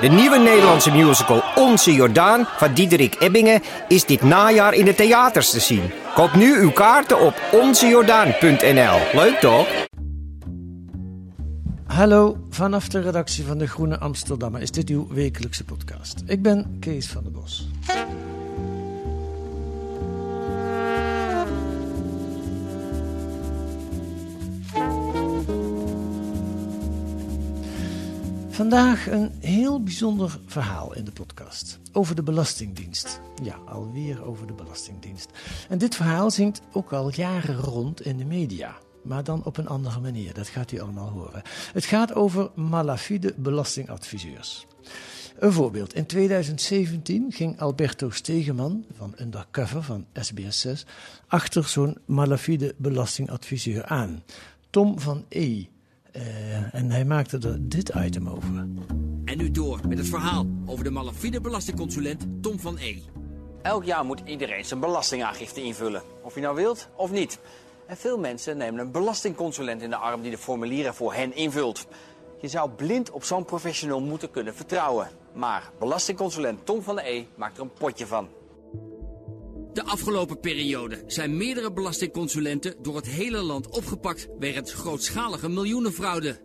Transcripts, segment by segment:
De nieuwe Nederlandse musical Onze Jordaan van Diederik Ebbingen is dit najaar in de theaters te zien. Koop nu uw kaarten op onzejordaan.nl. Leuk toch? Hallo, vanaf de redactie van De Groene Amsterdammer is dit uw wekelijkse podcast. Ik ben Kees van der Bos. Vandaag een heel bijzonder verhaal in de podcast. Over de Belastingdienst. Ja, alweer over de Belastingdienst. En dit verhaal zingt ook al jaren rond in de media. Maar dan op een andere manier, dat gaat u allemaal horen. Het gaat over malafide belastingadviseurs. Een voorbeeld. In 2017 ging Alberto Stegeman van Undercover van SBS6 achter zo'n malafide belastingadviseur aan. Tom van E. Eh, en hij maakte er dit item over. En nu door met het verhaal over de malafide belastingconsulent Tom van E. Elk jaar moet iedereen zijn belastingaangifte invullen. Of je nou wilt of niet. En veel mensen nemen een belastingconsulent in de arm die de formulieren voor hen invult. Je zou blind op zo'n professional moeten kunnen vertrouwen. Maar belastingconsulent Tom van E maakt er een potje van. De afgelopen periode zijn meerdere belastingconsulenten door het hele land opgepakt wegens grootschalige miljoenenfraude.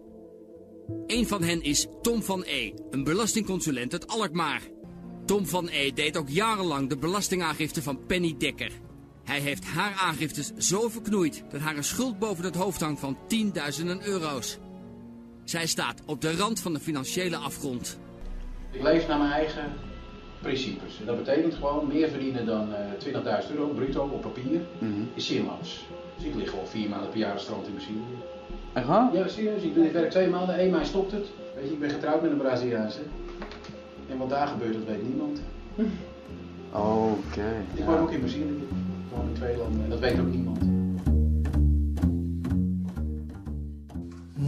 Een van hen is Tom van E, een belastingconsulent uit Alkmaar. Tom van E deed ook jarenlang de belastingaangifte van Penny Dekker. Hij heeft haar aangiftes zo verknoeid dat haar een schuld boven het hoofd hangt van tienduizenden euro's. Zij staat op de rand van de financiële afgrond. Ik leef naar mijn eigen principes. En dat betekent gewoon meer verdienen dan eh 20.000 euro bruto op papier is zinloos. Dus ik lig gewoon vier maanden per jaar strand in Brazilië. Echt waar? Ja, serieus. Ik, doe, ik werk twee maanden, één maand stopt het. Weet je, ik ben getrouwd met een Braziliaanse. En wat daar gebeurt, dat weet niemand. Oké. Ik woon ook in Brazilië. Gewoon in twee landen. En dat weet ook niemand.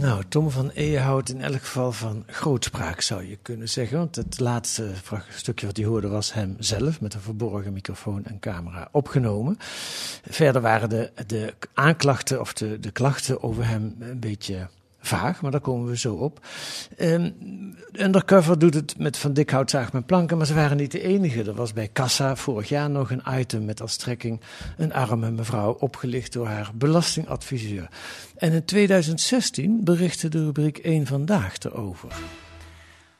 Nou, Tom van E houdt in elk geval van grootspraak, zou je kunnen zeggen. Want het laatste stukje wat hij hoorde was hem zelf met een verborgen microfoon en camera opgenomen. Verder waren de, de aanklachten of de, de klachten over hem een beetje vaag, maar daar komen we zo op. Ehm, Undercover doet het met Van Dikhout, Zaag met planken, maar ze waren niet de enige. Er was bij Kassa vorig jaar nog een item met als trekking een arme mevrouw opgelicht door haar belastingadviseur. En in 2016 berichtte de rubriek 1 Vandaag erover.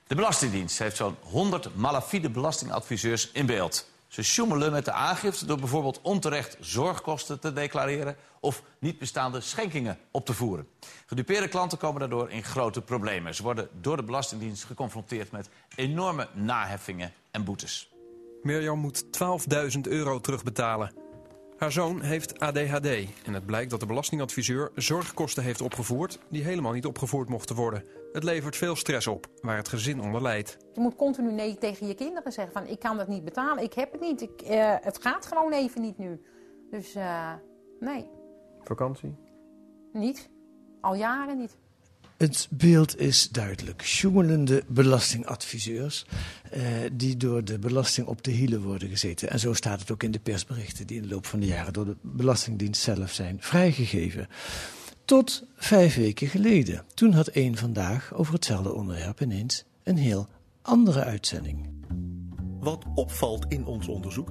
De Belastingdienst heeft zo'n 100 malafide belastingadviseurs in beeld. Ze sjoemelen met de aangifte door bijvoorbeeld onterecht zorgkosten te declareren of niet bestaande schenkingen op te voeren. Gedupeerde klanten komen daardoor in grote problemen. Ze worden door de Belastingdienst geconfronteerd met enorme naheffingen en boetes. Mirjam moet 12.000 euro terugbetalen. Haar zoon heeft ADHD en het blijkt dat de belastingadviseur zorgkosten heeft opgevoerd die helemaal niet opgevoerd mochten worden. Het levert veel stress op, waar het gezin onder lijdt. Je moet continu nee tegen je kinderen zeggen van ik kan dat niet betalen, ik heb het niet, ik, eh, het gaat gewoon even niet nu. Dus eh, nee, Vakantie? niet. Al jaren niet. Het beeld is duidelijk. Sjoemelende belastingadviseurs eh, die door de belasting op de hielen worden gezeten. En zo staat het ook in de persberichten die in de loop van de jaren door de Belastingdienst zelf zijn vrijgegeven. Tot vijf weken geleden. Toen had één vandaag over hetzelfde onderwerp ineens een heel andere uitzending. Wat opvalt in ons onderzoek?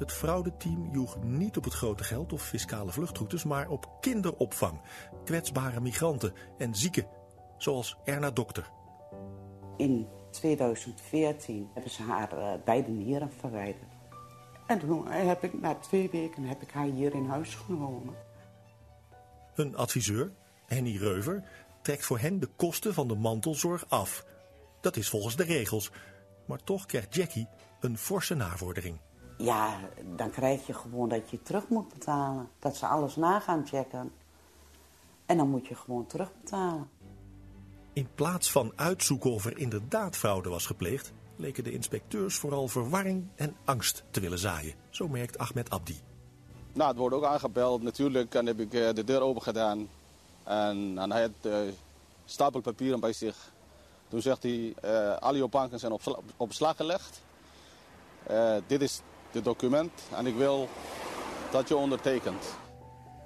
Het fraudeteam joeg niet op het grote geld of fiscale vluchtroutes, maar op kinderopvang, kwetsbare migranten en zieken, zoals Erna Dokter. In 2014 hebben ze haar eh, beide nieren verwijderd. En toen heb ik na twee weken heb ik haar hier in huis genomen. Een adviseur, Henny Reuver, trekt voor hen de kosten van de mantelzorg af. Dat is volgens de regels. Maar toch krijgt Jackie een forse navordering. Ja, dan krijg je gewoon dat je terug moet betalen. Dat ze alles na gaan checken. En dan moet je gewoon terugbetalen. In plaats van uitzoeken of er inderdaad fraude was gepleegd, leken de inspecteurs vooral verwarring en angst te willen zaaien. Zo merkt Ahmed Abdi. Nou, het wordt ook aangebeld natuurlijk. En heb ik eh, de deur open gedaan. En, en hij had uh, stapel papieren bij zich. Toen zegt hij, uh, al je banken zijn op, op beslag gelegd. Uh, dit is het document en ik wil dat je ondertekent.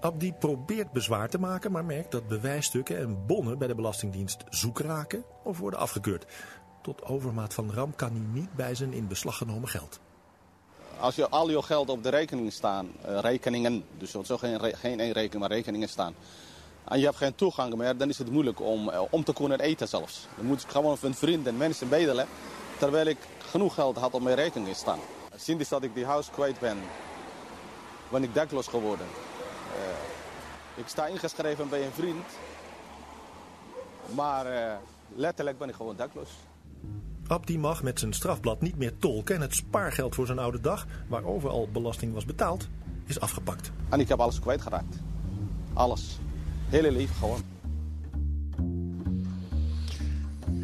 Abdi probeert bezwaar te maken, maar merkt dat bewijsstukken en bonnen bij de Belastingdienst zoek raken of worden afgekeurd. Tot overmaat van ramp kan hij niet bij zijn in beslag genomen geld. Als je al je geld op de rekening staan, uh, rekeningen, dus zo geen, geen één rekening, maar rekeningen staan. En je hebt geen toegang meer, dan is het moeilijk om, uh, om te kunnen eten zelfs. Dan moet ik gewoon van vrienden en mensen bedelen, terwijl ik genoeg geld had op mijn rekening staan. Sinds dat ik die huis kwijt ben, ben ik dakloos geworden. Uh, ik sta ingeschreven bij een vriend, maar uh, letterlijk ben ik gewoon dakloos. Abdi mag met zijn strafblad niet meer tolken en het spaargeld voor zijn oude dag, waarover al belasting was betaald, is afgepakt. En ik heb alles kwijtgeraakt. Alles. Hele leven gewoon.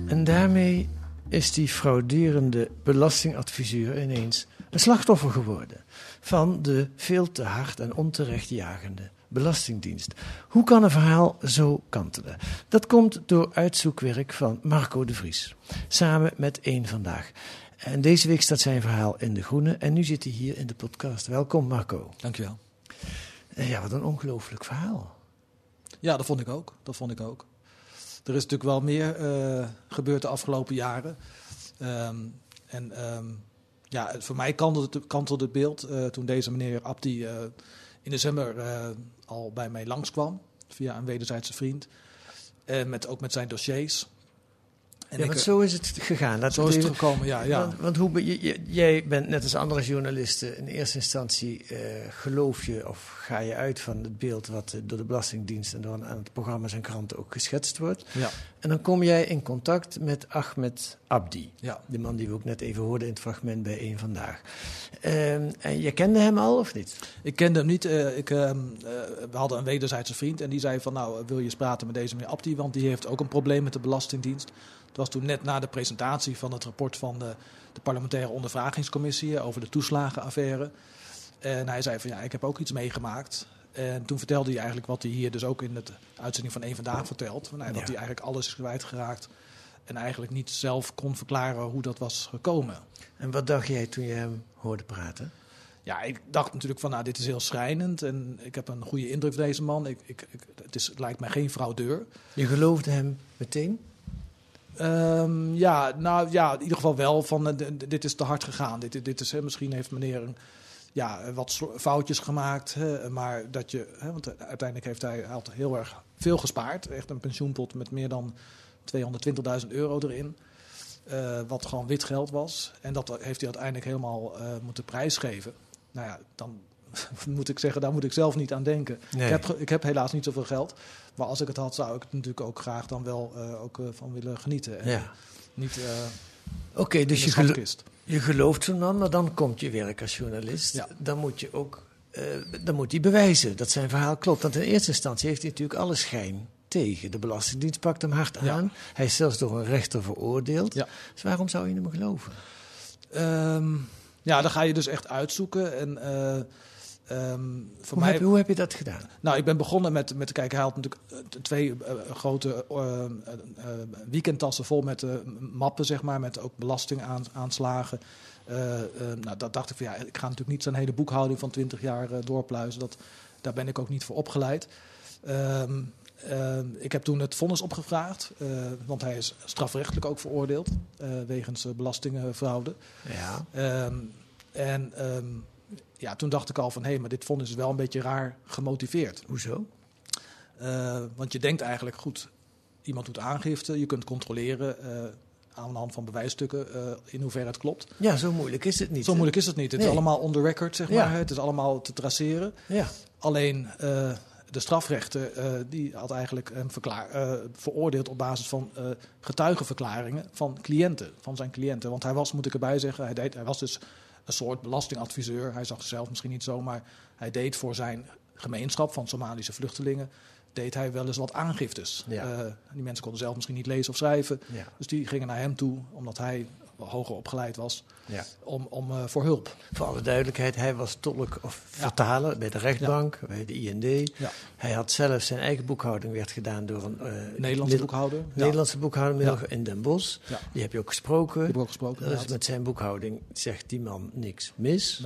En daarmee is die frauderende belastingadviseur ineens een slachtoffer geworden van de veel te hard en onterecht jagende Belastingdienst. Hoe kan een verhaal zo kantelen? Dat komt door uitzoekwerk van Marco de Vries, samen met Eén Vandaag. En deze week staat zijn verhaal in De Groene en nu zit hij hier in de podcast. Welkom Marco. Dankjewel. Ja, wat een ongelooflijk verhaal. Ja, dat vond ik ook. Dat vond ik ook. Er is natuurlijk wel meer uh, gebeurd de afgelopen jaren. Um, en um, ja, voor mij kantelde het, beeld uh, toen deze meneer Abdi uh, in december uh, al bij mij langskwam. Via een wederzijdse vriend. En met, ook met zijn dossiers. En ja, ik, want zo is het gegaan. Laat zo is het gekomen, ja. ja. Want, want hoe, je, je, jij bent net als andere journalisten in eerste instantie uh, geloof je of ga je uit van het beeld wat door de Belastingdienst en door aan het programma's en kranten ook geschetst wordt. Ja. En dan kom jij in contact met Ahmed Abdi. Ja. De man die we ook net even hoorden in het fragment bij één vandaag. Uh, en je kende hem al of niet? Ik kende hem niet. Uh, ik, uh, we hadden een wederzijdse vriend en die zei van nou wil je eens praten met deze meneer Abdi, want die heeft ook een probleem met de Belastingdienst. Het was toen net na de presentatie van het rapport van de, de parlementaire ondervragingscommissie over de toeslagenaffaire. En hij zei van ja, ik heb ook iets meegemaakt. En toen vertelde hij eigenlijk wat hij hier dus ook in de uitzending van één Vandaag vertelt. Van, nou, dat ja. hij eigenlijk alles is kwijtgeraakt. En eigenlijk niet zelf kon verklaren hoe dat was gekomen. En wat dacht jij toen je hem hoorde praten? Ja, ik dacht natuurlijk van nou, dit is heel schrijnend. En ik heb een goede indruk van deze man. Ik, ik, ik, het, is, het lijkt mij geen fraudeur. Je geloofde hem meteen? Um, ja, nou ja, in ieder geval wel van uh, dit is te hard gegaan. Dit, dit is, misschien heeft meneer een, ja, wat foutjes gemaakt. Maar dat je, want uiteindelijk heeft hij, had heel erg veel gespaard. Echt een pensioenpot met meer dan 220.000 euro erin. Wat gewoon wit geld was. En dat heeft hij uiteindelijk helemaal uh, moeten prijsgeven. Nou ja, dan moet ik zeggen, daar moet ik zelf niet aan denken. Nee. Ik, heb, ik heb helaas niet zoveel geld. Maar als ik het had, zou ik het natuurlijk ook graag dan wel uh, ook, uh, van willen genieten. En ja. Niet. Uh, Oké, okay, dus je, gelo je gelooft zo'n man, maar dan komt je werk als journalist. Ja. Dan moet je ook. dan moet hij bewijzen dat zijn verhaal klopt. Want in eerste instantie heeft hij natuurlijk alle schijn tegen. De Belastingdienst pakt hem hard Ja. aan. Hij is zelfs door een rechter veroordeeld. Ja. Dus waarom zou je hem geloven? Um, ja, dan ga je dus echt uitzoeken. En, uh, um, voor hoe, mij, heb, hoe heb je dat gedaan? Nou, ik ben begonnen met, met kijken. Hij had natuurlijk uh, twee uh, grote weekendtassen vol met mappen, zeg maar, met ook belastingaanslagen. nou, dat dacht ik van ja, ik ga natuurlijk niet zo'n hele boekhouding van 20 jaar doorpluizen. Dat, daar ben ik ook niet voor opgeleid. Um, uh, ik heb toen het vonnis opgevraagd, uh, want hij is strafrechtelijk ook veroordeeld uh, wegens belastingfraude. Ja. Um, en um, ja, toen dacht ik al van hé, hey, maar dit vonnis is wel een beetje raar gemotiveerd. Hoezo? want je denkt eigenlijk goed, iemand doet aangifte, je kunt controleren aan de hand van bewijsstukken in hoeverre het klopt. Ja, zo moeilijk is het niet. Zo moeilijk is het niet. Het nee. is allemaal on the record, zeg maar. Ja. Het is allemaal te traceren. Ja. Alleen de strafrechter uh, die had eigenlijk hem verklaar, veroordeeld op basis van getuigenverklaringen van cliënten, van zijn cliënten. Want hij was, moet ik erbij zeggen, hij, deed, hij was dus een soort belastingadviseur. Hij zag zichzelf misschien niet zo, maar hij deed voor zijn gemeenschap van Somalische vluchtelingen deed hij wel eens wat aangiftes. Ja. Eh, die mensen konden zelf misschien niet lezen of schrijven. Ja. Dus die gingen naar hem toe, omdat hij hoger opgeleid was, Ja. om, om eh, voor hulp. Voor alle duidelijkheid, hij was tolk of vertaler bij de rechtbank, bij de IND. Ja. Hij had zelf zijn eigen boekhouding, werd gedaan door een eh, Nederlandse middel- boekhouder. Ja. Nederlandse boekhouder Ja. in Den Bosch. Ja. Die heb je ook gesproken. heb ik ook gesproken, inderdaad. met zijn boekhouding zegt die man niks mis.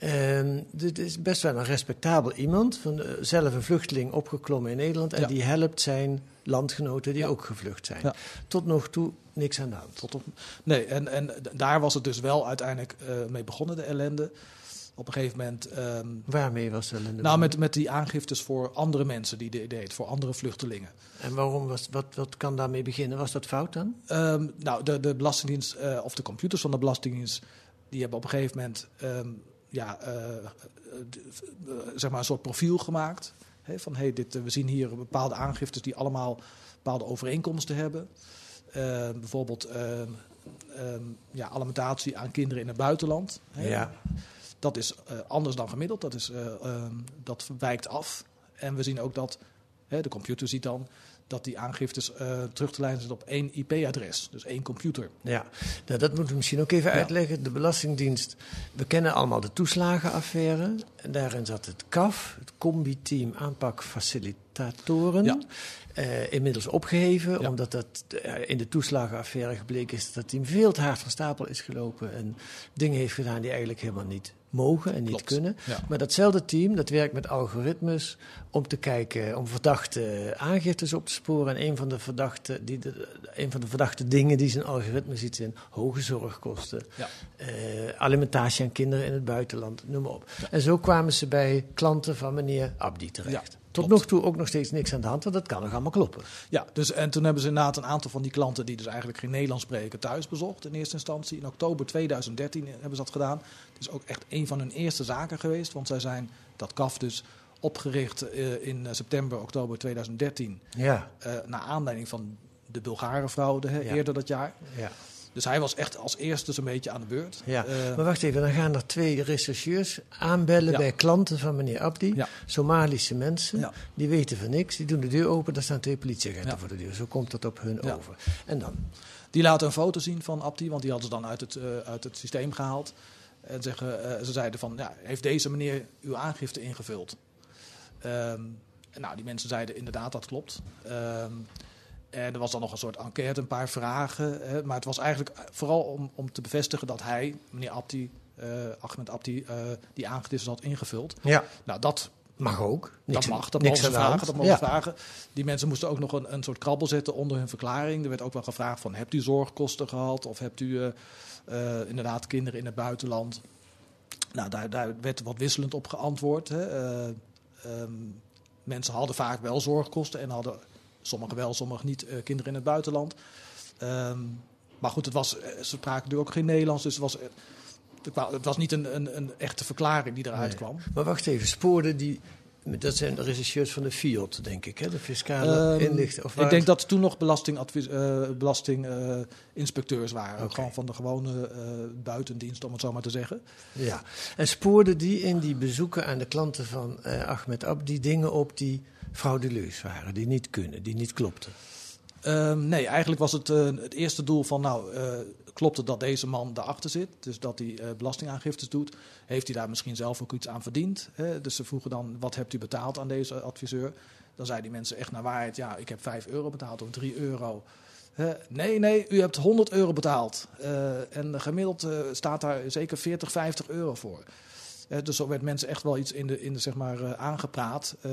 Ehm, dit is best wel een respectabel iemand. Van, eh, zelf een vluchteling opgeklommen in Nederland. En Ja. die helpt zijn landgenoten die ook gevlucht zijn. Ja. Tot nog toe niks aan de hand. Tot op, nee, en, en daar was het dus wel uiteindelijk eh, mee begonnen, de ellende. Op een gegeven moment. ehm, Waarmee was de ellende? nou, met, met die aangiftes voor andere mensen die dit deed, voor andere vluchtelingen. En waarom was, wat, wat kan daarmee beginnen? Was dat fout dan? Ehm, nou, de, de Belastingdienst, eh, of de computers van de Belastingdienst, die hebben op een gegeven moment ja, eh, eh, zeg maar een soort profiel gemaakt. Hè, van hey, dit, eh, we zien hier bepaalde aangiftes die allemaal bepaalde overeenkomsten hebben. Bijvoorbeeld ja, alimentatie aan kinderen in het buitenland. Hè. Ja. Dat is anders dan gemiddeld, dat, is, dat wijkt af. En we zien ook dat, hè, de computer ziet dan dat die aangiftes eh, terug te leiden zijn op één IP-adres, dus één computer. Ja, nou, dat moeten we misschien ook even Ja. uitleggen. De Belastingdienst, we kennen allemaal de toeslagenaffaire. En daarin zat het CAF, het Combi-team aanpak Ja. Eh, inmiddels opgeheven, Ja. omdat dat eh, in de toeslagenaffaire gebleken is dat team veel te hard van stapel is gelopen en dingen heeft gedaan die eigenlijk helemaal niet mogen en niet kunnen. Ja. Maar datzelfde team dat werkt met algoritmes om te kijken, om verdachte aangiftes op te sporen. En een van de verdachte, die de, een van de verdachte dingen die zijn algoritme ziet zijn hoge zorgkosten, Ja. eh, alimentatie aan kinderen in het buitenland, noem maar op. En zo kwamen ze bij klanten van meneer Abdi terecht. Tot nog toe ook nog steeds niks aan de hand, want dat kan nog allemaal kloppen. Ja, dus, en toen hebben ze inderdaad een aantal van die klanten die dus eigenlijk geen Nederlands spreken thuis bezocht in eerste instantie. In oktober 2013 hebben ze dat gedaan. Het is ook echt een van hun eerste zaken geweest, want zij zijn dat KAF dus opgericht eh, in eh, september, oktober 2013. Ja. eh, naar aanleiding van de Bulgarenfraude hè, Ja. eerder dat jaar. Ja. Dus hij was echt als eerste zo'n beetje aan de beurt. Ja, Eh, maar wacht even, dan gaan er twee rechercheurs aanbellen Ja. bij klanten van meneer Abdi. Ja. Somalische mensen, Ja. die weten van niks. Die doen de deur open, daar staan twee politieagenten voor de deur. Zo komt dat op hun over. En dan? Die laten een foto zien van Abdi, want die hadden ze dan uit het, eh, uit het systeem gehaald. En zeggen, eh, ze zeiden van, ja, heeft deze meneer uw aangifte ingevuld? Ehm, nou, die mensen zeiden inderdaad, dat klopt. Ehm, en er was dan nog een soort enquête, een paar vragen. Hè, maar het was eigenlijk vooral om, om te bevestigen dat hij, meneer Abdi, eh Ahmed Abdi, eh, die aangifte had ingevuld. Ja. Nou, dat Mag ook. Niks dat mag, dat niks mogen ze vragen. Dat mogen Ja. vragen. Die mensen moesten ook nog een, een soort krabbel zetten onder hun verklaring. Er werd ook wel gevraagd van, hebt u zorgkosten gehad? Of hebt u eh, inderdaad kinderen in het buitenland? Nou, daar, daar werd wat wisselend op geantwoord. Hè. Eh, ehm, mensen hadden vaak wel zorgkosten en hadden sommigen wel, sommigen niet eh, kinderen in het buitenland. Ehm, maar goed, het was, eh, ze spraken natuurlijk ook geen Nederlands, dus het was, eh, het wa- het was niet een, een, een echte verklaring die eruit Nee. kwam. Maar wacht even, spoorden die... Dat zijn de rechercheurs van de FIOD, denk ik, hè? De fiscale inlichting. Of ik denk dat toen nog belastinginspecteurs waren. Oké. Gewoon van de gewone eh, buitendienst, om het zo maar te zeggen. Ja, en spoorden die in die bezoeken aan de klanten van Ahmed Abdi dingen op die frauduleus waren, die niet kunnen, die niet klopten? Ehm, nee, eigenlijk was het eh, het eerste doel van, nou, eh, klopt het dat deze man daarachter zit? Dus dat hij eh, belastingaangiftes doet. Heeft hij daar misschien zelf ook iets aan verdiend? Hè? Dus ze vroegen dan, wat hebt u betaald aan deze adviseur? Dan zeiden die mensen echt naar waarheid, ja, ik heb 5 euro betaald of 3 euro. Nee, nee, u hebt 100 euro betaald. En gemiddeld staat daar zeker 40, 50 euro voor. Dus zo werd mensen echt wel iets in de, in de zeg maar, eh, aangepraat. Eh,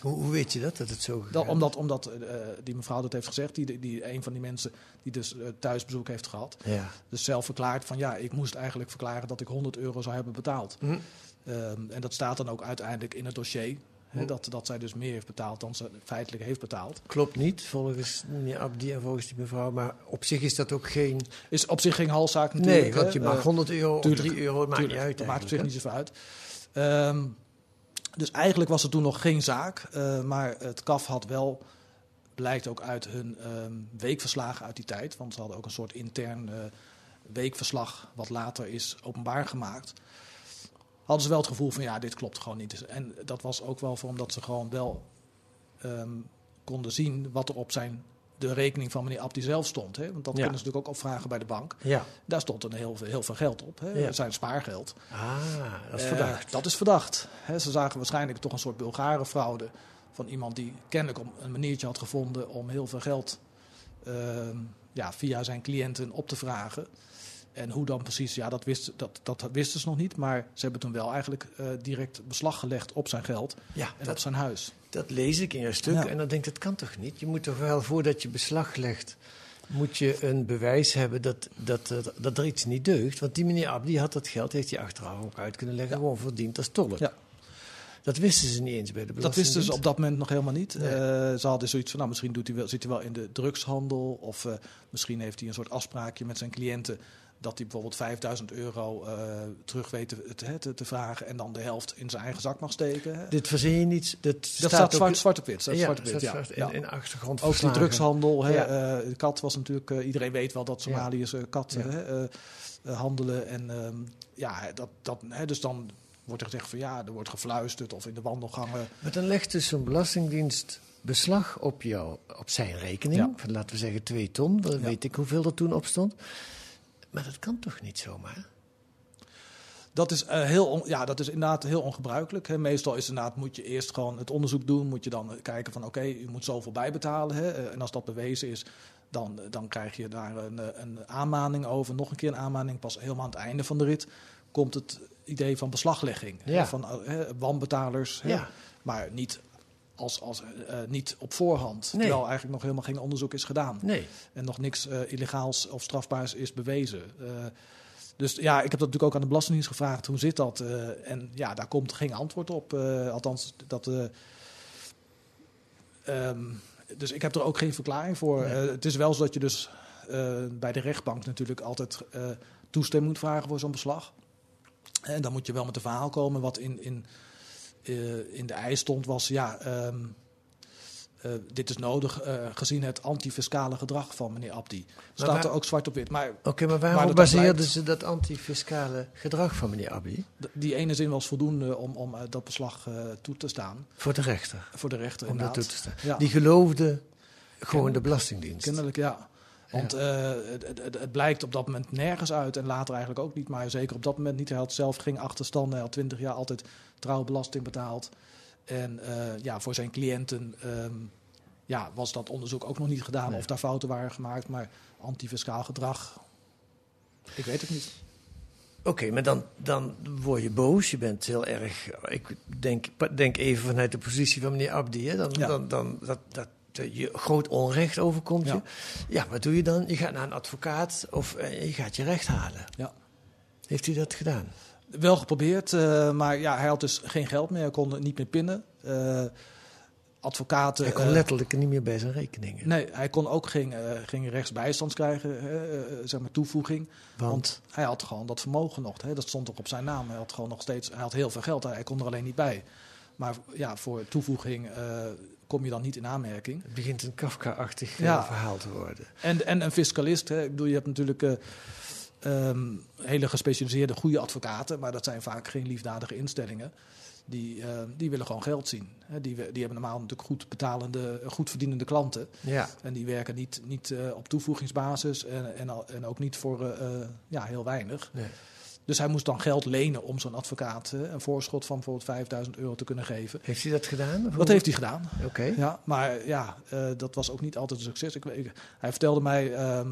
Hoe, hoe weet je dat, dat het zo dat, omdat omdat eh, die mevrouw dat heeft gezegd, die, die een van die mensen die dus thuisbezoek heeft gehad. Ja. Dus zelf verklaart van ja, ik moest eigenlijk verklaren dat ik 100 euro zou hebben betaald. Hm. Ehm, en dat staat dan ook uiteindelijk in het dossier. Dat, dat zij dus meer heeft betaald dan ze feitelijk heeft betaald. Klopt niet, volgens meneer Abdi en volgens die mevrouw. Maar op zich is dat ook geen... Is op zich geen halszaak natuurlijk. Nee, want je hè. mag Eh, 100 euro of tuurlijk, 3 euro, het maakt tuurlijk, niet uit Dat maakt op zich niet zoveel uit. Ehm, dus eigenlijk was er toen nog geen zaak. eh, maar het KAF had wel, blijkt ook uit hun ehm, weekverslagen uit die tijd. Want ze hadden ook een soort intern eh, weekverslag, wat later is openbaar gemaakt. Hadden ze wel het gevoel van ja, dit klopt gewoon niet. En dat was ook wel voor omdat ze gewoon wel ehm, konden zien wat er op zijn, de rekening van meneer Abdi zelf stond. Hè? Want dat Ja. kunnen ze natuurlijk ook opvragen bij de bank. Ja. Daar stond een heel, veel- heel veel geld op. Hè? Ja. Zijn spaargeld. Ah, dat is Eh, verdacht. dat is verdacht. Hè, ze zagen waarschijnlijk toch een soort Bulgarenfraude van iemand die kennelijk om- een maniertje had gevonden om heel veel geld ehm, ja, via zijn cliënten op te vragen. En hoe dan precies, ja, dat, wist, dat, dat wisten ze nog niet. Maar ze hebben toen wel eigenlijk eh, direct beslag gelegd op zijn geld Ja, en dat- op zijn huis. Dat lees ik in je stuk Ja. en dan denk ik, dat kan toch niet? Je moet toch wel, voordat je beslag legt, moet je een bewijs hebben dat, dat, er- dat er iets niet deugt. Want die meneer Abdi had dat geld, heeft hij achteraf ook uit kunnen leggen, gewoon verdiend als tolk. Ja. Dat wisten ze niet eens bij de Dat wisten ze op dat moment nog helemaal niet. Nee. Eh, ze hadden zoiets van, nou, misschien doet hij wel, zit hij wel in de drugshandel. Of eh, misschien heeft hij een soort afspraakje met zijn cliënten. Dat hij bijvoorbeeld 5000 euro eh, terug weet te, te, te- vragen. En dan de helft in zijn eigen zak mag steken. hè. Dit verzin je niet. Dat, Dat staat zwart, zwart op wit. staat Ja, zwart op wit, staat ja. in- in de achtergrond Ook die drugshandel. Hè, Ja. eh, de kat was natuurlijk... eh, iedereen weet wel dat Somaliërs eh, handelen. En ehm, ja, dat, dat, hè, dus dan wordt er gezegd van ja, er wordt gefluisterd. Of in de wandelgangen. Maar dan legt dus zo'n belastingdienst beslag op, jou, op zijn rekening. Van, laten we zeggen twee ton. Dan weet ik hoeveel er toen op stond. Maar dat kan toch niet zomaar? Dat is, eh, heel on- ja, dat is inderdaad heel ongebruikelijk. Hè. Meestal is inderdaad, moet je eerst gewoon het onderzoek doen. Moet je dan kijken van oké, u moet zoveel bijbetalen. Hè. Eh, En als dat bewezen is, dan, eh, dan krijg je daar een, een aanmaning over. Nog een keer een aanmaning. Pas helemaal aan het einde van de rit komt het idee van beslaglegging. hè. Van hè, wanbetalers. hè. Ja. Maar niet, als, als, eh, eh, niet op voorhand. Nee. Terwijl eigenlijk nog helemaal geen onderzoek is gedaan. Nee. En nog niks eh, illegaals of strafbaars is bewezen. Dus ja, ik heb dat natuurlijk ook aan de Belastingdienst gevraagd. Hoe zit dat? En ja, daar komt geen antwoord op. Althans, dat... eh, ehm, dus ik heb er ook geen verklaring voor. Nee. Het is wel zo dat je dus bij de rechtbank natuurlijk altijd toestemming moet vragen voor zo'n beslag. En dan moet je wel met een verhaal komen. Wat in, in, in de eis stond was, ja, ehm, eh, dit is nodig eh, gezien het antifiscale gedrag van meneer Abdi. Staat waar- er ook zwart op wit. Oké, maar waar waarom dan baseerden ze dat antifiscale gedrag van meneer Abdi? D- Die ene zin was voldoende om, om eh, dat beslag eh, toe te staan. Voor de rechter? Voor de rechter, Om dat toe te staan. Ja. Die geloofde gewoon de Belastingdienst. Kennelijk, ja. Want eh, het, het, het- het blijkt op dat moment nergens uit en later eigenlijk ook niet. Maar zeker op dat moment niet. Hij had zelf geen achterstand. Hij had twintig jaar altijd trouw belasting betaald. En eh, ja, voor zijn cliënten ehm, ja, was dat onderzoek ook nog niet gedaan. Of daar fouten waren gemaakt. Maar antifiscaal gedrag, ik weet het niet. Oké, maar dan, dan word je boos. Je bent heel erg. Ik denk, denk even vanuit de positie van meneer Abdi. Hè, dan, Ja. dan, dan, dat, dat je groot onrecht overkomt Ja. je. Ja, wat doe je dan? Je gaat naar een advocaat of eh, je gaat je recht halen. Ja. Heeft u dat gedaan? Wel geprobeerd, eh, maar ja, hij had dus geen geld meer. Hij kon niet meer pinnen. Eh, advocaten... Hij kon letterlijk niet meer bij zijn rekeningen. Nee, hij kon ook geen, geen rechtsbijstand krijgen, zeg maar toevoeging. Want? hij had gewoon dat vermogen nog. Hè, dat stond ook op zijn naam. Hij had gewoon nog steeds, hij had heel veel geld. Hij kon er alleen niet bij. Maar ja, voor toevoeging kom je dan niet in aanmerking. Het begint een Kafka-achtig eh, Ja. verhaal te worden. En, en een fiscalist. Hè. Ik bedoel, je hebt natuurlijk eh, ehm, hele gespecialiseerde goede advocaten, maar dat zijn vaak geen liefdadige instellingen. Die, eh, die willen gewoon geld zien. Hè. Die, we- die hebben normaal natuurlijk goed betalende, goed verdienende klanten. Ja. En die werken niet, niet eh, op toevoegingsbasis en, en, al- en ook niet voor ja, heel weinig. Nee. Dus hij moest dan geld lenen om zo'n advocaat eh, een voorschot van bijvoorbeeld 5000 euro te kunnen geven. Heeft hij dat gedaan? Dat heeft hij gedaan. Oké. Ja, maar ja, eh, dat was ook niet altijd een succes. Ik, weet- hij vertelde mij ehm,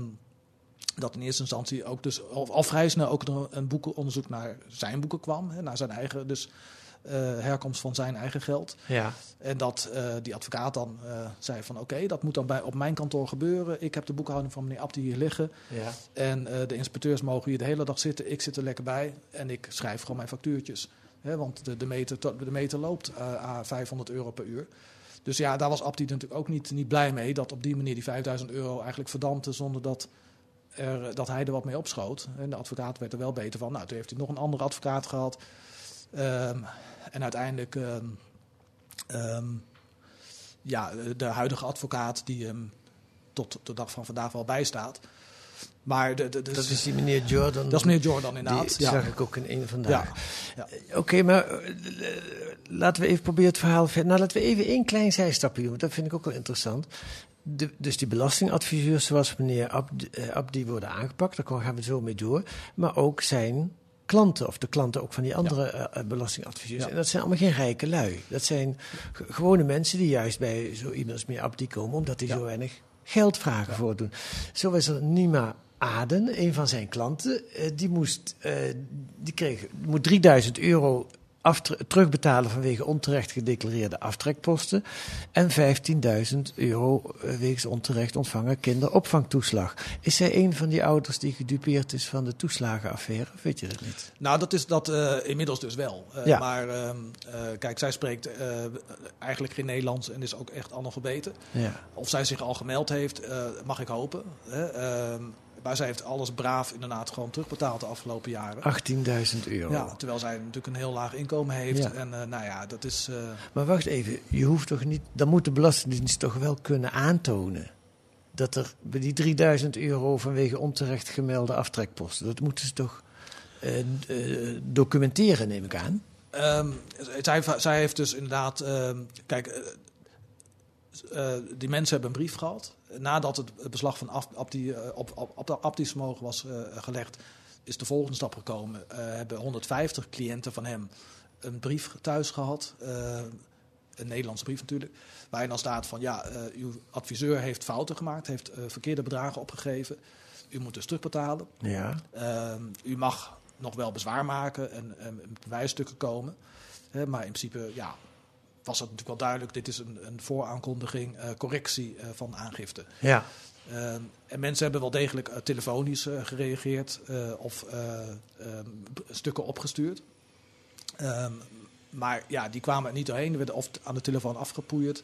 dat in eerste instantie ook dus al, al vrij snel ook een, een boekenonderzoek naar zijn boeken kwam, hè, naar zijn eigen dus eh, herkomst van zijn eigen geld. Ja. En dat eh, die advocaat dan eh, zei van oké, dat moet dan bij, op mijn kantoor gebeuren. Ik heb de boekhouding van meneer Abdi hier liggen. Ja. En de inspecteurs mogen hier de hele dag zitten. Ik zit er lekker bij en ik schrijf gewoon mijn factuurtjes. Hè, want de, de, meter, de meter loopt à 500 euro per uur. Dus ja, daar was Abdi natuurlijk ook niet, niet blij mee. Dat op die manier die 5000 euro eigenlijk verdampte zonder dat, er, dat hij er wat mee opschoot. En de advocaat werd er wel beter van. Nou, toen heeft hij nog een andere advocaat gehad. Ehm, en uiteindelijk, ehm, ehm, ja, de huidige advocaat die hem tot de dag van vandaag wel bijstaat. Maar de, de, de- Dat is die meneer Jordan. Dat is meneer Jordan, inderdaad. Die ja. zag ik ook in een vandaag. Ja. Eh, Oké, maar eh, eh, laten we even proberen het verhaal verder. Nou, laten we even één klein zijstapje doen, want dat vind ik ook wel interessant. De, dus die belastingadviseurs zoals meneer Abdi, eh, Abdi worden aangepakt, daar gaan we zo mee door. Maar ook zijn klanten, of de klanten ook van die andere eh, eh, belastingadviseurs. Ja. En dat zijn allemaal geen rijke lui. Dat zijn gewone mensen die juist bij zo iemand als meneer Abdi komen, omdat die zo weinig geld vragen voor doen. Zo is er Nima Aden, een van zijn klanten, eh, die, moest, die kreeg, moet 3000 euro terugbetalen vanwege onterecht gedeclareerde aftrekposten en 15.000 euro eh, wegens onterecht ontvangen kinderopvangtoeslag. Is zij een van die ouders die gedupeerd is van de toeslagenaffaire? Of weet je dat niet? Nou, dat is dat eh, inmiddels dus wel. Eh, Ja. Maar ehm, eh, kijk, zij spreekt eigenlijk geen Nederlands en is ook echt analfabete. Ja. Of zij zich al gemeld heeft, mag ik hopen. Hè? Maar zij heeft alles braaf inderdaad gewoon terugbetaald de afgelopen jaren. 18.000 euro. Ja, terwijl zij natuurlijk een heel laag inkomen heeft. Ja. En eh, nou ja, dat is... eh, Maar wacht even, je hoeft toch niet, dan moet de Belastingdienst toch wel kunnen aantonen dat er bij die 3000 euro vanwege onterecht gemelde aftrekposten, dat moeten ze toch eh, documenteren, neem ik aan. Ehm, zij, zij heeft dus inderdaad. ehm, kijk, die mensen hebben een brief gehad. Nadat het beslag van Abdi, eh, op, op, op de Abdi-vermogen was eh, gelegd, is de volgende stap gekomen. Eh, hebben 150 cliënten van hem een brief thuis gehad. eh, een Nederlandse brief natuurlijk. Waarin dan staat van ja, uw adviseur heeft fouten gemaakt, heeft verkeerde bedragen opgegeven. U moet dus terugbetalen. Ja. Ehm, u mag nog wel bezwaar maken en, en bewijsstukken komen. Maar in principe ja, was het natuurlijk wel duidelijk: dit is een, een vooraankondiging, eh, correctie eh, van aangifte. Ja. Ehm, en mensen hebben wel degelijk eh, telefonisch eh, gereageerd eh, of eh, ehm, stukken opgestuurd. Ehm, maar ja, die kwamen er niet doorheen, werden of aan de telefoon afgepoeierd.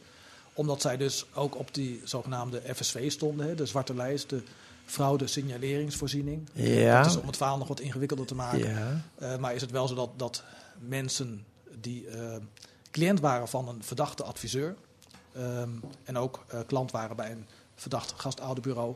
Omdat zij dus ook op die zogenaamde FSV stonden, hè, de zwarte lijst, de fraude signaleringsvoorziening. Ja. Dat is om het verhaal nog wat ingewikkelder te maken. Ja. Eh, maar is het wel zo dat, dat mensen die eh, cliënt waren van een verdachte adviseur... ehm, en ook eh, klant waren bij een verdacht gastouderbureau...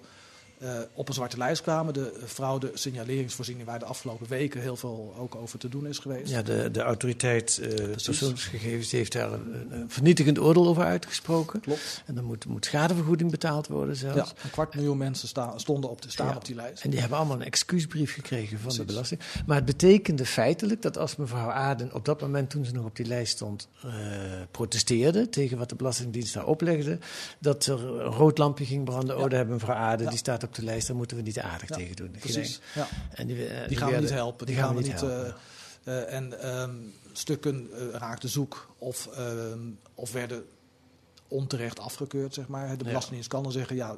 eh, op een zwarte lijst kwamen. De fraude signaleringsvoorziening waar de afgelopen weken heel veel ook over te doen is geweest. Ja, de, de autoriteit eh persoonsgegevens heeft daar een, een vernietigend oordeel over uitgesproken. Klopt. En dan moet, moet schadevergoeding betaald worden zelfs. Ja, een kwart miljoen mensen sta- stonden op de, staan Ja. op die lijst. En die hebben allemaal een excuusbrief gekregen van de belasting. Maar het betekende feitelijk dat als mevrouw Aden op dat moment, toen ze nog op die lijst stond, eh, protesteerde tegen wat de Belastingdienst daar oplegde, dat er een rood lampje ging branden. Oh, daar hebben mevrouw Aden, Ja. die staat op de lijst, daar moeten we niet aardig Ja, tegen doen. Precies. Ja. En die, eh, die gaan we niet helpen. Die, gaan, we niet. helpen. eh, eh, en ehm, stukken raakten zoek of, ehm, of werden onterecht afgekeurd, zeg maar. De. Belastingdienst kan dan zeggen, ja,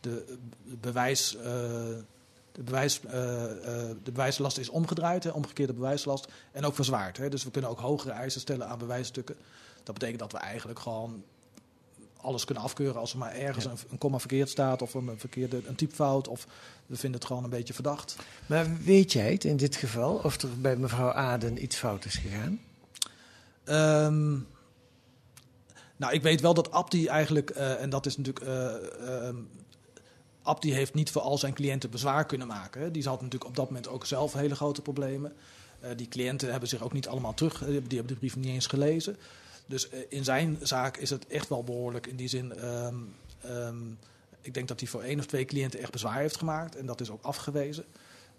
de bewijs... de, bewijs, de bewijslast is omgedraaid, hè, omgekeerde bewijslast, en ook verzwaard. Hè. Dus we kunnen ook hogere eisen stellen aan bewijsstukken. Dat betekent dat we eigenlijk gewoon alles kunnen afkeuren als er maar ergens Ja. een, een komma verkeerd staat of een, een verkeerde een typfout of we vinden het gewoon een beetje verdacht. Maar weet jij het in dit geval, of er bij mevrouw Aden iets fout is gegaan? Ehm, nou, ik weet wel dat Abdi eigenlijk, eh, en dat is natuurlijk. Abdi heeft niet voor al zijn cliënten bezwaar kunnen maken. Die had natuurlijk op dat moment ook zelf hele grote problemen. Eh, die cliënten hebben zich ook niet allemaal terug, die hebben de brief niet eens gelezen. Dus eh, in zijn zaak is het echt wel behoorlijk in die zin. ehm, ehm, ik denk dat hij voor één of twee cliënten echt bezwaar heeft gemaakt. En dat is ook afgewezen,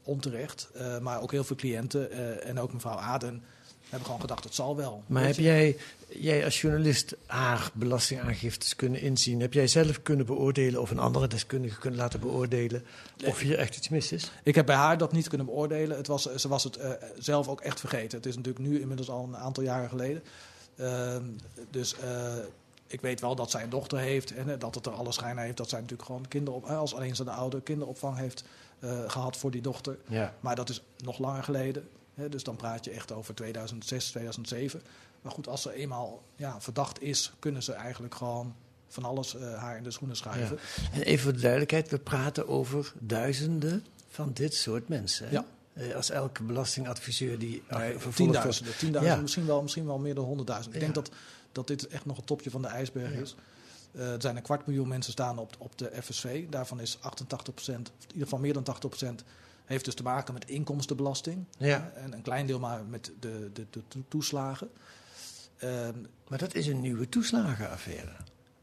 onterecht. Eh, maar ook heel veel cliënten eh, en ook mevrouw Aden hebben gewoon gedacht, het zal wel. Maar heb je? jij, jij als journalist haar belastingaangiftes kunnen inzien? Heb jij zelf kunnen beoordelen of een andere deskundige kunnen laten beoordelen of hier echt iets mis is? Ik heb bij haar dat niet kunnen beoordelen. Het was, ze was het zelf ook echt vergeten. Het is natuurlijk nu inmiddels al een aantal jaren geleden. Ehm, dus eh, ik weet wel dat zij een dochter heeft en eh, dat het er alle schijn heeft dat zij natuurlijk gewoon kinderop, eh, als alleenstaande ouder kinderopvang heeft eh, gehad voor die dochter. Ja. Maar dat is nog langer geleden. Hè, dus dan praat je echt over 2006, 2007. Maar goed, als ze eenmaal ja, verdacht is, kunnen ze eigenlijk gewoon van alles haar in de schoenen schuiven. Ja. En even voor de duidelijkheid, we praten over duizenden van dit soort mensen. hè? Ja. Eh, Als elke belastingadviseur die eh, Nee, vervolgd tienduizenden, wordt- tienduizenden Ja. misschien, wel, misschien wel meer dan honderdduizend. Ik Ja. denk dat, dat dit echt nog het topje van de ijsberg Ja. is. Eh, er zijn een kwart miljoen mensen staan op, op de FSV. Daarvan is 88%, of in ieder geval meer dan 80%, heeft dus te maken met inkomstenbelasting. Ja. En een klein deel maar met de, de, de to- toeslagen. Ehm, Maar dat is een nieuwe toeslagenaffaire.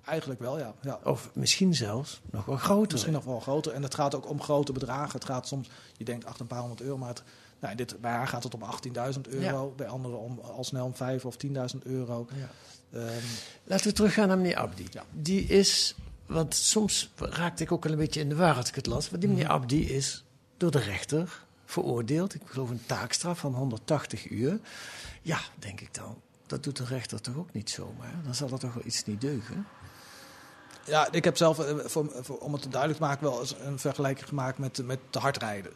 Eigenlijk wel, ja. ja. Of misschien zelfs nog wel groter. Misschien nog wel groter. En het gaat ook om grote bedragen. Het gaat soms, je denkt achter een paar honderd euro, maar het, nou, in dit, bij haar gaat het om 18.000 euro. Bij anderen om, al snel om 5 of 10.000 euro. Ehm, Laten we teruggaan naar meneer Abdi. Die is, want soms raakte ik ook al een beetje in de war als ik het las. Maar die meneer Mhm. Abdi is door de rechter veroordeeld. Ik geloof een taakstraf van 180 uur. Ja, denk ik dan. Dat doet de rechter toch ook niet zomaar? Dan zal er toch wel iets niet deugen? Ja, ik heb zelf, eh, voor, voor- om het duidelijk te maken, wel eens een vergelijking gemaakt met, met te hard rijden.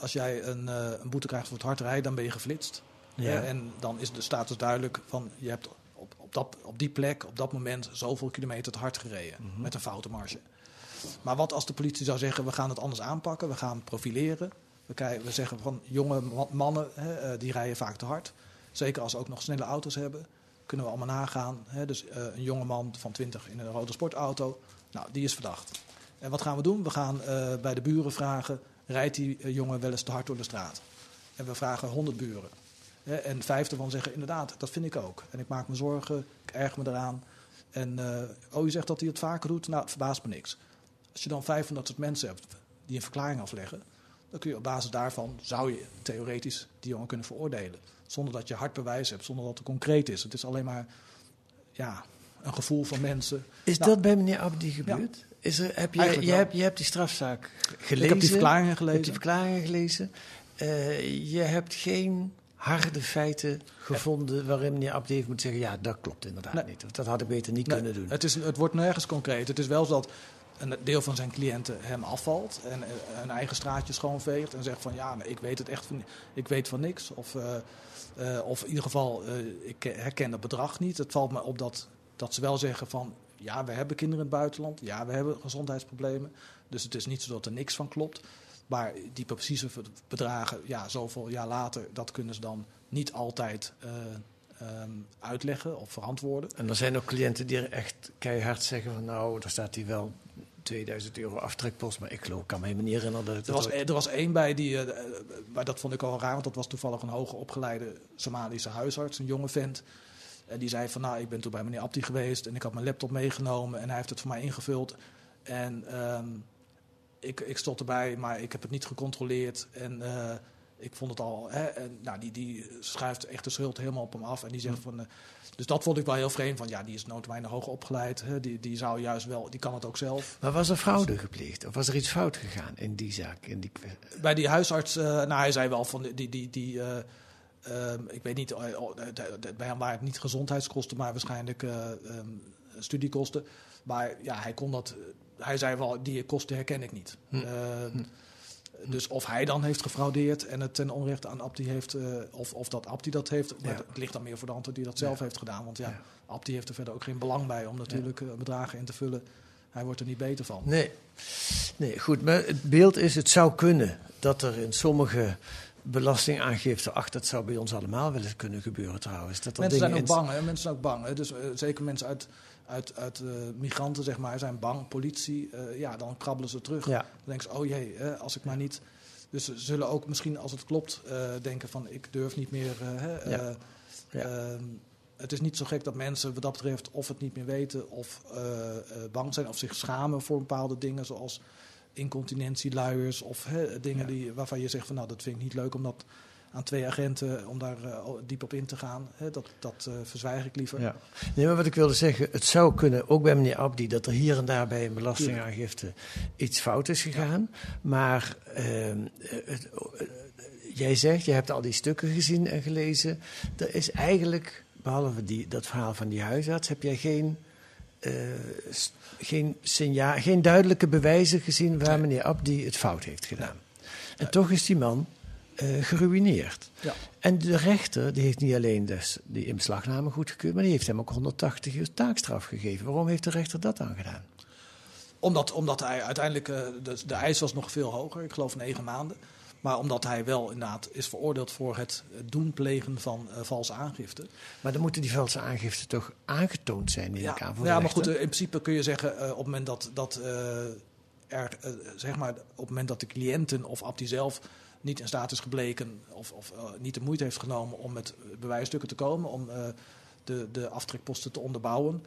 Als jij een, eh, een boete krijgt voor het hard rijden, dan ben je geflitst. Ja. En dan is de status duidelijk van je hebt op, op, dat, op die plek, op dat moment, zoveel kilometer te hard gereden. Mhm. Met een foute marge. Maar wat als de politie zou zeggen, we gaan het anders aanpakken, we gaan profileren. We, we zeggen van jonge ma- mannen, hè, eh, die rijden vaak te hard. Zeker als ze ook nog snelle auto's hebben. Kunnen we allemaal nagaan. Hè? Dus eh, een jonge man van 20 in een rode sportauto. Nou, die is verdacht. En wat gaan we doen? We gaan eh, bij de buren vragen: rijdt die eh, jongen wel eens te hard door de straat? En we vragen 100 buren. En vijf ervan zeggen: inderdaad, dat vind ik ook. En ik maak me zorgen, ik erg me eraan. En eh, oh, je zegt dat hij het vaker doet? Nou, het verbaast me niks. Als je dan vijf van dat soort mensen hebt die een verklaring afleggen, dan kun je op basis daarvan, zou je theoretisch die jongen kunnen veroordelen. Zonder dat je hard bewijs hebt, zonder dat het concreet is. Het is alleen maar ja, een gevoel van mensen. Is Nou, dat bij meneer Abdi gebeurd? Is er, heb je, je, hebt, je hebt die strafzaak gelezen. Ik heb die verklaringen Je hebt die gelezen. verklaringen gelezen. Eh, je hebt geen harde feiten gevonden waarin meneer Abdi heeft moeten zeggen... ja, dat klopt inderdaad Nee. niet. Dat had ik beter niet Nee, kunnen doen. Het, is, het wordt nergens concreet. Het is wel zo dat een deel van zijn cliënten hem afvalt en eh, een eigen straatje schoonveegt en zegt van ja, ik weet het echt van, ik weet van niks. Of, eh, eh, of in ieder geval, eh, ik herken dat bedrag niet. Het valt me op dat, dat ze wel zeggen van ja, we hebben kinderen in het buitenland, ja, we hebben gezondheidsproblemen. Dus het is niet zo dat er niks van klopt. Maar die precieze bedragen, ja, zoveel jaar later, dat kunnen ze dan niet altijd eh, ehm, uitleggen of verantwoorden. En er zijn ook cliënten die er echt keihard zeggen van... nou, daar staat hier wel 2000 euro aftrekpost... maar ik geloof, kan me helemaal niet herinneren dat Er was, er was één bij die, eh, eh, maar dat vond ik al raar, want dat was toevallig een hoger opgeleide Somalische huisarts, een jonge vent. En die zei van, nou, ik ben toen bij meneer Abdi geweest en ik had mijn laptop meegenomen en hij heeft het voor mij ingevuld. En ehm, ik, ik stond erbij, maar ik heb het niet gecontroleerd en eh, ik vond het al, hè, en, nou, die, die schuift echt de schuld helemaal op hem af en die zegt van... eh, dus dat vond ik wel heel vreemd, van ja, die is noodwijnig hoog opgeleid. Hè, die, die zou juist wel, die kan het ook zelf. Maar was er fraude gepleegd? Of was er iets fout gegaan in die zaak? In die... Bij die huisarts, eh, nou hij zei wel van die, die, die eh, ehm, ik weet niet, oh, bij hem waren het niet gezondheidskosten, maar waarschijnlijk eh, ehm, studiekosten. Maar ja, hij kon dat, hij zei wel, die kosten herken ik niet. Hm. Ehm, Dus of hij dan heeft gefraudeerd en het ten onrechte aan Abdi heeft, eh, of, of dat Abdi dat heeft, maar Ja. het ligt dan meer voor de hand die dat zelf heeft gedaan. Want ja, Abdi heeft er verder ook geen belang bij om natuurlijk eh, bedragen in te vullen. Hij wordt er niet beter van. Nee. nee, goed. Maar het beeld is, het zou kunnen dat er in sommige belastingaangifte... ach, dat zou bij ons allemaal wel eens kunnen gebeuren trouwens. Dat Mensen zijn ook bang, hè? Mensen zijn ook bang. Hè? Dus eh, zeker mensen uit, uit, uit eh, migranten, zeg maar, zijn bang. Politie, eh, ja, dan krabbelen ze terug. Ja. Dan denken ze, oh jee, hè, als ik maar niet... Dus ze zullen ook misschien, als het klopt, eh, denken van... ik durf niet meer... hè, Ja. eh, Ja. ehm, het is niet zo gek dat mensen wat dat betreft of het niet meer weten... of bang zijn of zich schamen voor bepaalde dingen... zoals incontinentie, luiers of hè, dingen die, waarvan je zegt van... nou, dat vind ik niet leuk om dat aan twee agenten... om daar eh, diep op in te gaan. Hè, dat dat eh, verzwijg ik liever. Ja. Nee, maar wat ik wilde zeggen, het zou kunnen, ook bij meneer Abdi, dat er hier en daar bij een belastingaangifte iets fout is gegaan. Maar ehm, eh, het- eh, jij zegt, je hebt al die stukken gezien en gelezen. Er is eigenlijk, behalve die, dat verhaal van die huisarts, heb jij geen, geen, signaal, geen duidelijke bewijzen gezien waar meneer Abdi het fout heeft gedaan. En toch is die man eh, geruineerd. Ja. En de rechter die heeft niet alleen dus die inbeslagname goedgekeurd, maar die heeft hem ook 180 uur taakstraf gegeven. Waarom heeft de rechter dat dan gedaan? Omdat, omdat hij uiteindelijk, eh, de, de eis was nog veel hoger. Ik geloof negen maanden. Maar omdat hij wel inderdaad is veroordeeld voor het doen plegen van uh, valse aangifte. Maar dan moeten die valse aangiften toch aangetoond zijn in ja, elkaar voor Ja, maar goed, in principe kun je zeggen uh, op het moment dat, dat uh, er, zeg maar, op het moment dat de cliënten of Abdi zelf niet in staat is gebleken of, of niet de moeite heeft genomen om met bewijsstukken te komen, om de, de aftrekposten te onderbouwen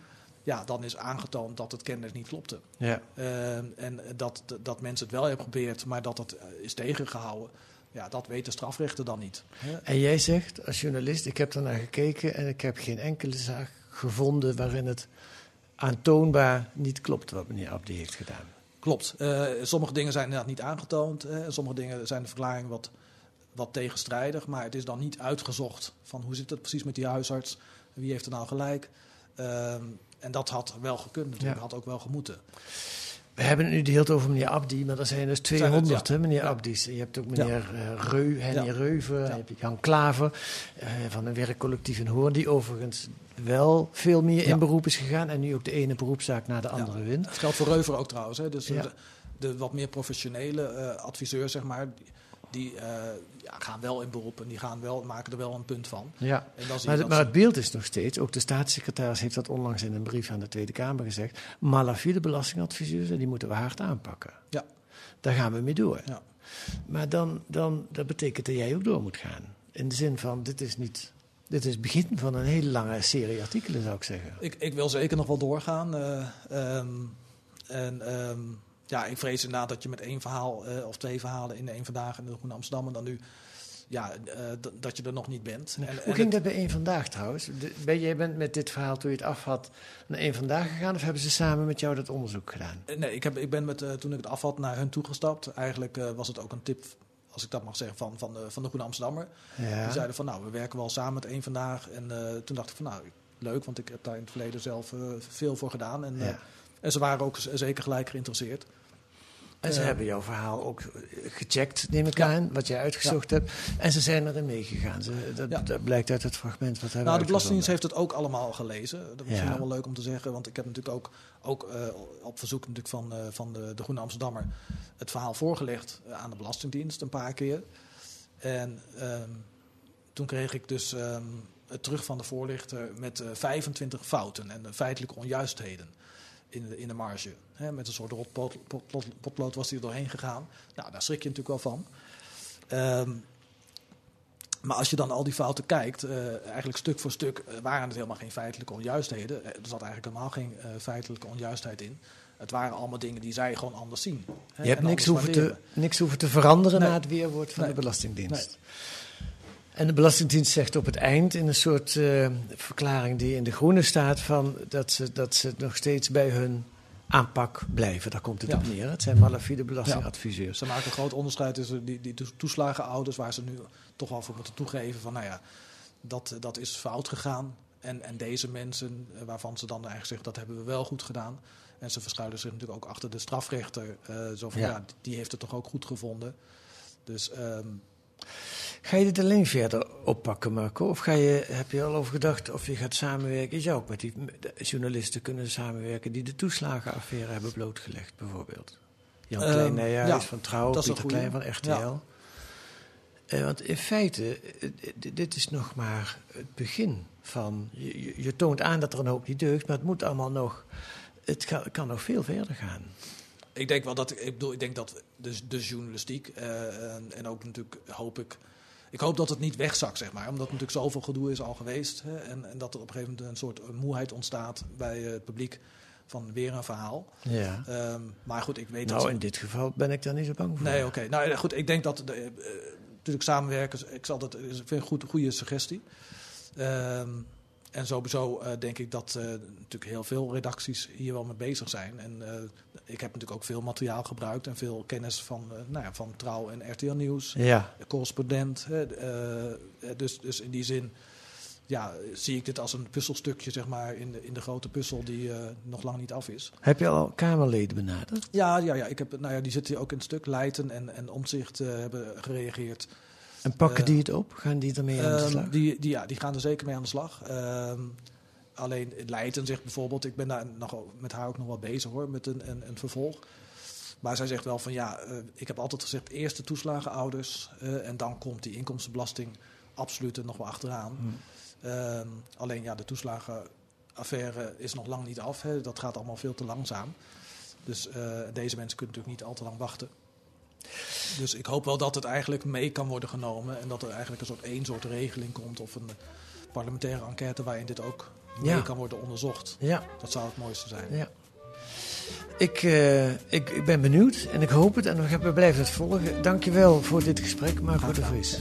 ja, dan is aangetoond dat het kennelijk niet klopte. Ja. Uh, en dat, dat mensen het wel hebben geprobeerd, maar dat het is tegengehouden. Ja, dat weet de strafrechter dan niet. En jij zegt als journalist, ik heb ernaar gekeken en ik heb geen enkele zaak gevonden waarin het aantoonbaar niet klopt wat meneer Abdi heeft gedaan. Klopt. Uh, sommige dingen zijn inderdaad niet aangetoond. Hè. Sommige dingen zijn de verklaring wat, wat tegenstrijdig. Maar het is dan niet uitgezocht van hoe zit het precies met die huisarts. Wie heeft er nou gelijk. Uh, en dat had wel gekund natuurlijk, ja. had ook wel gemoeten. We hebben het nu de hele tijd over meneer Abdi, maar er zijn dus 200 het, ja. hè, meneer Ja. Abdi's. Je hebt ook meneer Ja. eh, Reu, Henny. Reuven, je hebt Jan Klaver eh, van een werkcollectief in Hoorn, die overigens wel veel meer in beroep is gegaan en nu ook de ene beroepszaak naar de andere wint. Dat geldt voor Reuver ook trouwens. Hè. Dus de, de wat meer professionele eh adviseurs, zeg maar, die, eh, ja, gaan wel in beroep en die gaan wel, maken er wel een punt van. Ja, En dan zie maar, dat maar het beeld is nog steeds, ook de staatssecretaris heeft dat onlangs in een brief aan de Tweede Kamer gezegd, malafide belastingadviseurs, die moeten we hard aanpakken. Ja. Daar gaan we mee door. Ja. Maar dan, dan, dat betekent dat jij ook door moet gaan. In de zin van, dit is niet... Dit is het begin van een hele lange serie artikelen, zou ik zeggen. Ik, ik wil zeker nog wel doorgaan. eh, ehm, en ehm, ja, ik vrees inderdaad dat je met één verhaal eh, of twee verhalen in één vandaag in de Groene Amsterdam en dan nu ja, eh, dat je er nog niet bent. En, Hoe en ging het- dat bij één Vandaag trouwens? De, ben, jij bent met dit verhaal toen je het af had naar één Vandaag gegaan... of hebben ze samen met jou dat onderzoek gedaan? Nee, ik, heb, ik ben met, toen ik het af had naar hun toegestapt. Eigenlijk was het ook een tip, als ik dat mag zeggen, van, van, de, van de Groene Amsterdammer. Ja. Die zeiden van, nou, we werken wel samen met één vandaag. En eh, toen dacht ik van, nou, leuk, want ik heb daar in het verleden zelf eh, veel voor gedaan. En, eh, Ja. en ze waren ook zeker gelijk geïnteresseerd. En ze hebben jouw verhaal ook eh, gecheckt, neem ik aan, wat jij uitgezocht hebt. En ze zijn erin meegegaan. Ze, dat, blijkt uit het fragment wat hebben Nou, de Belastingdienst heeft het ook allemaal gelezen. Dat is misschien wel leuk om te zeggen. Want ik heb natuurlijk ook, ook eh, op verzoek natuurlijk van, eh, van de, de Groene Amsterdammer... het verhaal voorgelegd aan de Belastingdienst een paar keer. En ehm, toen kreeg ik dus ehm, het terug van de voorlichter met eh, 25 fouten en feitelijke onjuistheden in de, in de marge. Met een soort rotpot- potlood, potlood was hij er doorheen gegaan. Nou, daar schrik je natuurlijk wel van. Ehm, maar als je dan al die fouten kijkt, eh, eigenlijk stuk voor stuk eh, waren het helemaal geen feitelijke onjuistheden. Eh, Er zat eigenlijk helemaal geen feitelijke onjuistheid in. Het waren allemaal dingen die zij gewoon anders zien. hè, Je hebt niks hoeven, te, niks hoeven te veranderen Nee. na het weerwoord van Nee. de Belastingdienst. En de Belastingdienst zegt op het eind in een soort eh, verklaring die in de groene staat van dat ze, dat ze nog steeds bij hun aanpak blijven. Daar komt het Ja. op neer. Het zijn malafide belastingadviseurs. Ze maken een groot onderscheid tussen die, die toeslagenouders, waar ze nu toch wel voor moeten toegeven van, nou ja, dat, dat is fout gegaan. En, en deze mensen, eh, waarvan ze dan eigenlijk zeggen dat hebben we wel goed gedaan. En ze verschuilen zich natuurlijk ook achter de strafrechter. eh, zo van, Ja. ja. die heeft het toch ook goed gevonden. Dus ehm, Ga je dit alleen verder oppakken, Marco? Of ga je, heb je al over gedacht of je gaat samenwerken? Je zou ook met die journalisten kunnen samenwerken die de toeslagenaffaire hebben blootgelegd, bijvoorbeeld. Jan Ehm, Klein Nijhuis ja, van Trouw, Pieter. Klein van RTL. Ja. Eh, want in feite, eh, dit is nog maar het begin van... Je, je- toont aan dat er een hoop niet deugt, maar het moet allemaal nog... Het kan, kan nog veel verder gaan. Ik denk wel dat ik bedoel, ik denk dat de, de journalistiek eh, en, en ook natuurlijk hoop ik. Ik hoop dat het niet wegzakt, zeg maar. Omdat er natuurlijk zoveel gedoe is al geweest. Hè, en, en dat er op een gegeven moment een soort moeheid ontstaat bij eh, het publiek van weer een verhaal. Ja. Ehm, maar goed, ik weet dat. Nou, ze- in dit geval ben ik daar niet zo bang voor. Nee, oké. Nou goed, ik denk dat de, eh, natuurlijk samenwerken. Ik zal dat ik vind een goed, goede suggestie. Ehm, en sowieso eh, denk ik dat eh, natuurlijk heel veel redacties hier wel mee bezig zijn. En eh, ik heb natuurlijk ook veel materiaal gebruikt en veel kennis van, nou ja, van Trouw en RTL Nieuws. Ja. Correspondent. hè, dus, dus in die zin ja, zie ik dit als een puzzelstukje zeg maar, in, de, in de grote puzzel die nog lang niet af is. Heb je al Kamerleden benaderd? Ja, ja, ja, ik heb, nou ja, die zitten hier ook in het stuk. Leiden en, en Omzicht hebben gereageerd. En pakken Eh, die het op? Gaan die ermee aan de Ehm, slag? Die, die, ja, die gaan er zeker mee aan de slag. Ehm, alleen Leiden zegt bijvoorbeeld, ik ben daar nog, met haar ook nog wel bezig hoor, met een, een, een vervolg. Maar zij zegt wel van ja, uh, ik heb altijd gezegd eerst de toeslagenouders uh, en dan komt die inkomstenbelasting absoluut er nog wel achteraan. Hmm. Uh, alleen ja, de toeslagenaffaire is nog lang niet af. Hè. Dat gaat allemaal veel te langzaam. Dus deze mensen kunnen natuurlijk niet al te lang wachten. Dus ik hoop wel dat het eigenlijk mee kan worden genomen en dat er eigenlijk een soort één soort regeling komt of een parlementaire enquête waarin dit ook mee kan worden onderzocht. Ja. Dat zou het mooiste zijn. Ja. Ik, uh, ik, ik ben benieuwd en ik hoop het en we blijven het volgen. Dankjewel voor dit gesprek, Marco de Vries.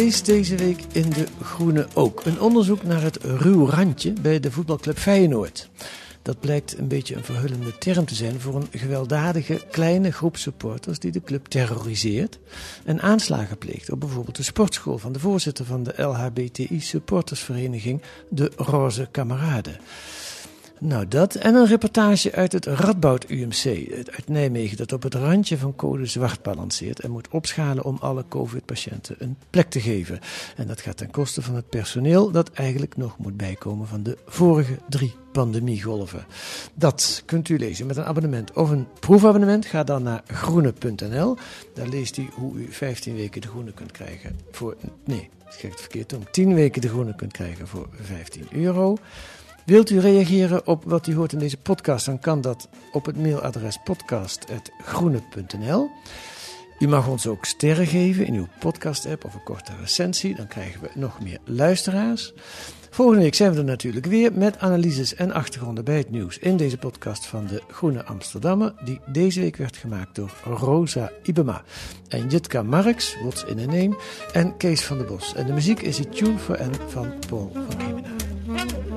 Lees deze week in De Groene ook een onderzoek naar het ruw randje bij de voetbalclub Feyenoord. Dat blijkt een beetje een verhullende term te zijn voor een gewelddadige kleine groep supporters die de club terroriseert en aanslagen pleegt op bijvoorbeeld de sportschool van de voorzitter van de LHBTI supportersvereniging, de Roze Kameraden. Nou, dat en een reportage uit het Radboud UMC uit Nijmegen, dat op het randje van code zwart balanceert en moet opschalen om alle COVID-patiënten een plek te geven. En dat gaat ten koste van het personeel dat eigenlijk nog moet bijkomen van de vorige drie pandemiegolven. Dat kunt u lezen met een abonnement of een proefabonnement. Ga dan naar groene.nl. Daar leest u hoe u 15 weken de groene kunt krijgen voor. Nee, ik het verkeerd om. 10 weken de groene kunt krijgen voor 15 euro. Wilt u reageren op wat u hoort in deze podcast, dan kan dat op het mailadres podcast.groene.nl. U mag ons ook sterren geven in uw podcast-app of een korte recensie, dan krijgen we nog meer luisteraars. Volgende week zijn we er natuurlijk weer met analyses en achtergronden bij het nieuws in deze podcast van de Groene Amsterdammer, die deze week werd gemaakt door Rosa Ibema en Jitka Marks, What's in a Name, en Kees van der Bos. En de muziek is die Tune for N van Paul van Kemenaar.